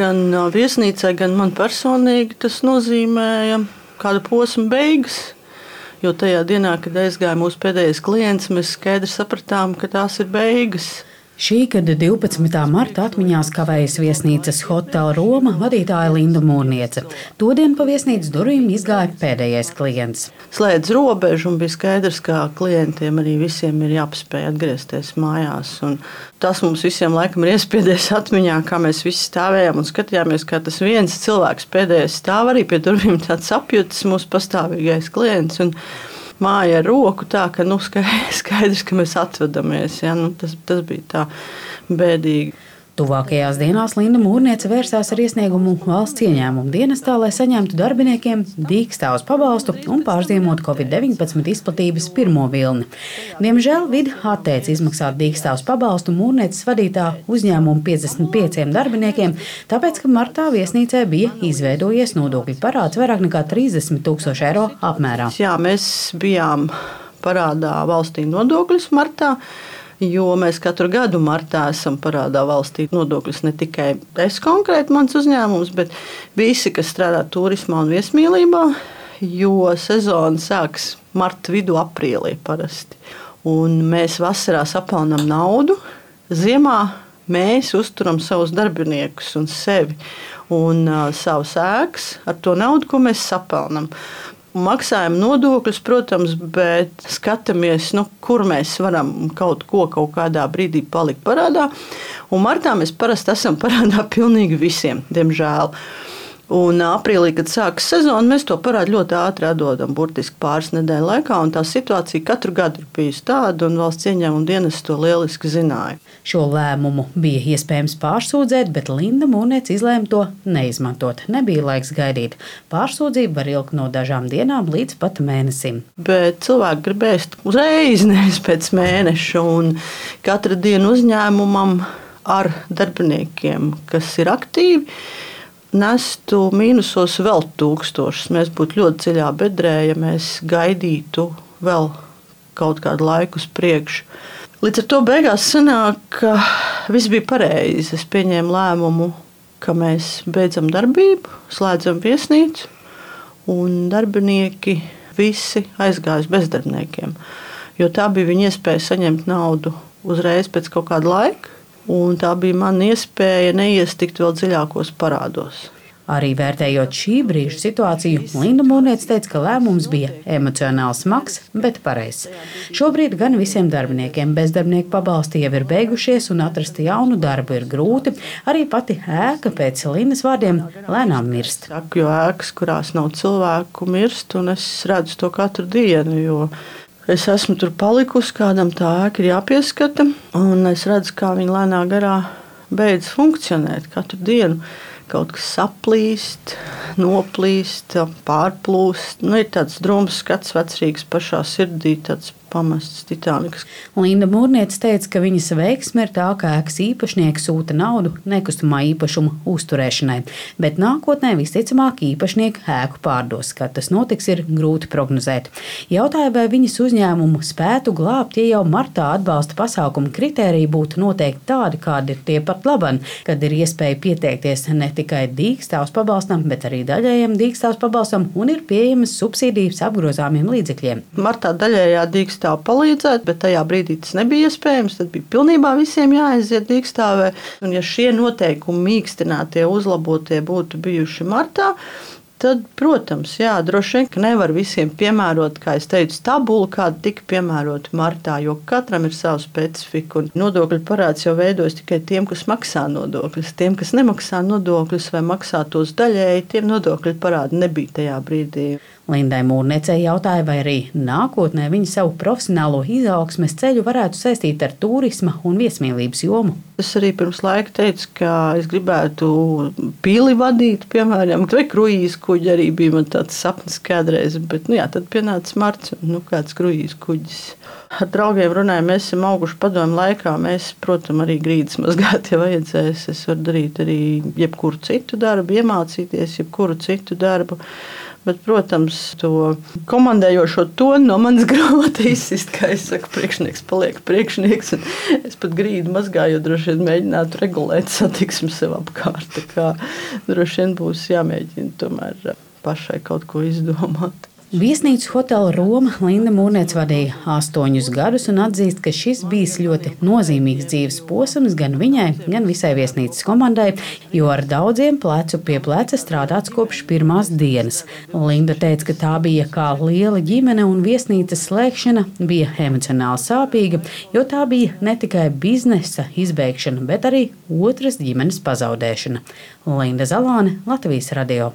gan viesnīcai, gan man personīgi tas nozīmēja kādu posmu beigas. Jo tajā dienā, kad aizgāja mūsu pēdējais klients, mēs skaidri sapratām, ka tās ir beigas. Šī gada 12. marta atmiņās kavējas viesnīcas Hotel Roma vadītāja Linda Mūrniece. Todien pa viesnīcas durvīm izgāja pēdējais klients. Slēdz robežu un bija skaidrs, ka klientiem arī visiem ir jāpaspēj atgriezties mājās. Un tas mums visiem laikam ir iespiedies atmiņā, kā mēs visi stāvējām un skatījāmies, kā tas viens cilvēks pēdējais stāv arī pie durvīm, tāds apjutis mūsu pastāvīgais klients. Un māja ar roku, tā ka nu, skaidrs, ka mēs atvadamies. Ja? Nu, tas, tas bija tā bēdīgi. Tuvākajās dienās Linda Mūrniece vērsās ar iesniegumu valsts ieņēmumu dienestā, lai saņemtu darbiniekiem dīkstāvus pabalstu un pārziemot Covid-19 izplatības pirmo vilni. Diemžēl vidi atteica izmaksāt dīkstāvus pabalstu Mūrnieces vadītā uzņēmuma 55 darbiniekiem, tāpēc, ka martā viesnīcē bija izveidojies nodokļu parāds vairāk nekā 30 tūkstoši eiro apmērā. Jā, mēs bijām parādā valstī nodokļus martā jo mēs katru gadu martā esam parādā valstī nodokļus ne tikai es konkrēti, mans uzņēmums, bet visi, kas strādā turismā un viesmīlībā, jo sezona sāks marta vidū, aprīlī parasti. Un mēs vasarā sapelnām naudu, ziemā mēs uzturam savus darbiniekus un sevi un uh, savus ēkas ar to naudu, ko mēs sapelnām. Maksājam nodokļus, protams, bet skatāmies, nu, kur mēs varam kaut ko kaut kādā brīdī palikt parādā. Un martā mēs parasti esam parādā pilnīgi visiem, diemžēl. Un aprīlī, kad sākas sezona, mēs to parādu ļoti ātri atdodam, burtiski pāris nedēļu laikā. Tā situācija katru gadu ir bijusi tāda, un valsts ieņēmuma dienas to lieliski zināja. Šo lēmumu bija iespējams pārsūdzēt, bet Linda Mūnēts izlēma to neizmantot. Nebija laiks gaidīt. Pārsūdzība var ilgt no dažām dienām līdz pat mēnesim. Bet cilvēki gribēs uzreiz, nevis pēc mēneša, un katra diena uzņēmumam ar darbiniekiem, kas ir aktīvi nestu mīnusos vēl tūkstošus. Mēs būtu ļoti dziļā bedrē, ja mēs gaidītu vēl kaut kādu laiku uz priekšu. Līdz ar to beigās sanāk, ka viss bija pareizi. Es pieņēmu lēmumu, ka mēs beidzam darbību, slēdzam viesnīcu, un darbinieki visi aizgāja uz bezdarbniekiem. Jo tā bija viņa iespēja saņemt naudu uzreiz pēc kaut kāda laika, un tā bija mana iespēja neiestikt vēl dziļākos parādos. Arī vērtējot šī brīža situāciju, Linda Mūrniece teica, ka lēmums bija emocionāli smags, bet pareizs. Šobrīd gan visiem darbiniekiem bezdarbnieku pabalsti jau ir beigušies, un atrast jaunu darbu ir grūti. Arī pati ēka pēc Lindas vārdiem lēnām mirst. Jo ēkas, kurās nav cilvēku, mirst, un es redzu to katru dienu. Es esmu tur palikusi, kādam tā ēka ir jāpieskata, es redzu, kā viņa lēnā garā beidz funkcionēt katru dienu. Kaut kas saplīst, noplīst, pārplūst. Nu, ir tāds drūms skats, vecrīgs pašā sirdī, tāds pamests Titaniks. Linda Mūrniece teica, ka viņas veiksme ir tā, ka ēkas īpašnieks sūta naudu nekustamā īpašuma uzturēšanai, bet nākotnē visticamāk īpašnieki ēku pārdos. Kad tas notiks, ir grūti prognozēt. Jautāja, vai viņas uzņēmumu spētu glābt, ja jau martā atbalsta pasākumu kritēriji būtu noteikti tādi, kādi ir tie pat laban, kad ir iespēja pieteikties ne tikai dīkstāvs pabalstam, bet arī daļējiem dīkstāvs pabalstam un ir pieejamas subsīdijas apgrozāmiem līdzekļiem. Martā daļējā dīkstāvs dīkstāvu palīdzēt, bet tajā brīdī tas nebija iespējams. Tad bija pilnībā visiem jāaiziet dīkstāvē. Un ja šie noteikumi mīkstinātie, uzlabotie būtu bijuši martā, Tad, protams, jā, droši vien, ka nevar visiem piemērot, kā jau teicu, tabulu, kāda tika piemērota martā, jo katram ir sava specifika. Nodokļu parāds jau veidojas tikai tiem, kas maksā nodokļus. Tiem, kas nemaksā nodokļus vai maksā tos daļēji, tiem nodokļu parādi nebija tajā brīdī. Lindai Mūrniecei jautāja, vai arī nākotnē viņa savu profesionālo izaugsmes ceļu varētu saistīt ar turisma un viesmīlības jomu. Es arī pirms laika teicu, ka es gribētu pili vadīt, piemēram, vai kruīzes kuģi arī bija man tāds sapnis kādreiz, bet nu, jā, tad pienāca marts un nu, kāds kruīzes kuģis. Ar draugiem runājot, mēs esam auguši padomu laikā. Mēs, protams, arī grīdas mazgāt, ja vajadzēs. Es varu darīt arī jebkuru citu darbu, iemācīties jebkuru citu darbu. Bet, protams, to komandējošo tonu no manas grāmatas izsist, kā es saku, priekšnieks paliek priekšnieks. Es pat grīdu mazgāju, droši vien mēģinātu regulēt satiksmi sev apkārt. Kā droši vien būs jāmēģina tomēr pašai kaut ko izdomāt. Viesnīcu hotelu Roma Linda Mūrniec vadīja astoņus gadus un atzīst, ka šis bijis ļoti nozīmīgs dzīves posms gan viņai, gan visai viesnīcas komandai, jo ar daudziem plecu pie pleca strādāts kopš pirmās dienas. Linda teica, ka tā bija kā liela ģimene un viesnīcas slēgšana bija emocionāli sāpīga, jo tā bija ne tikai biznesa izbeigšana, bet arī otras ģimenes pazaudēšana. Linda Zalāne, Latvijas radio.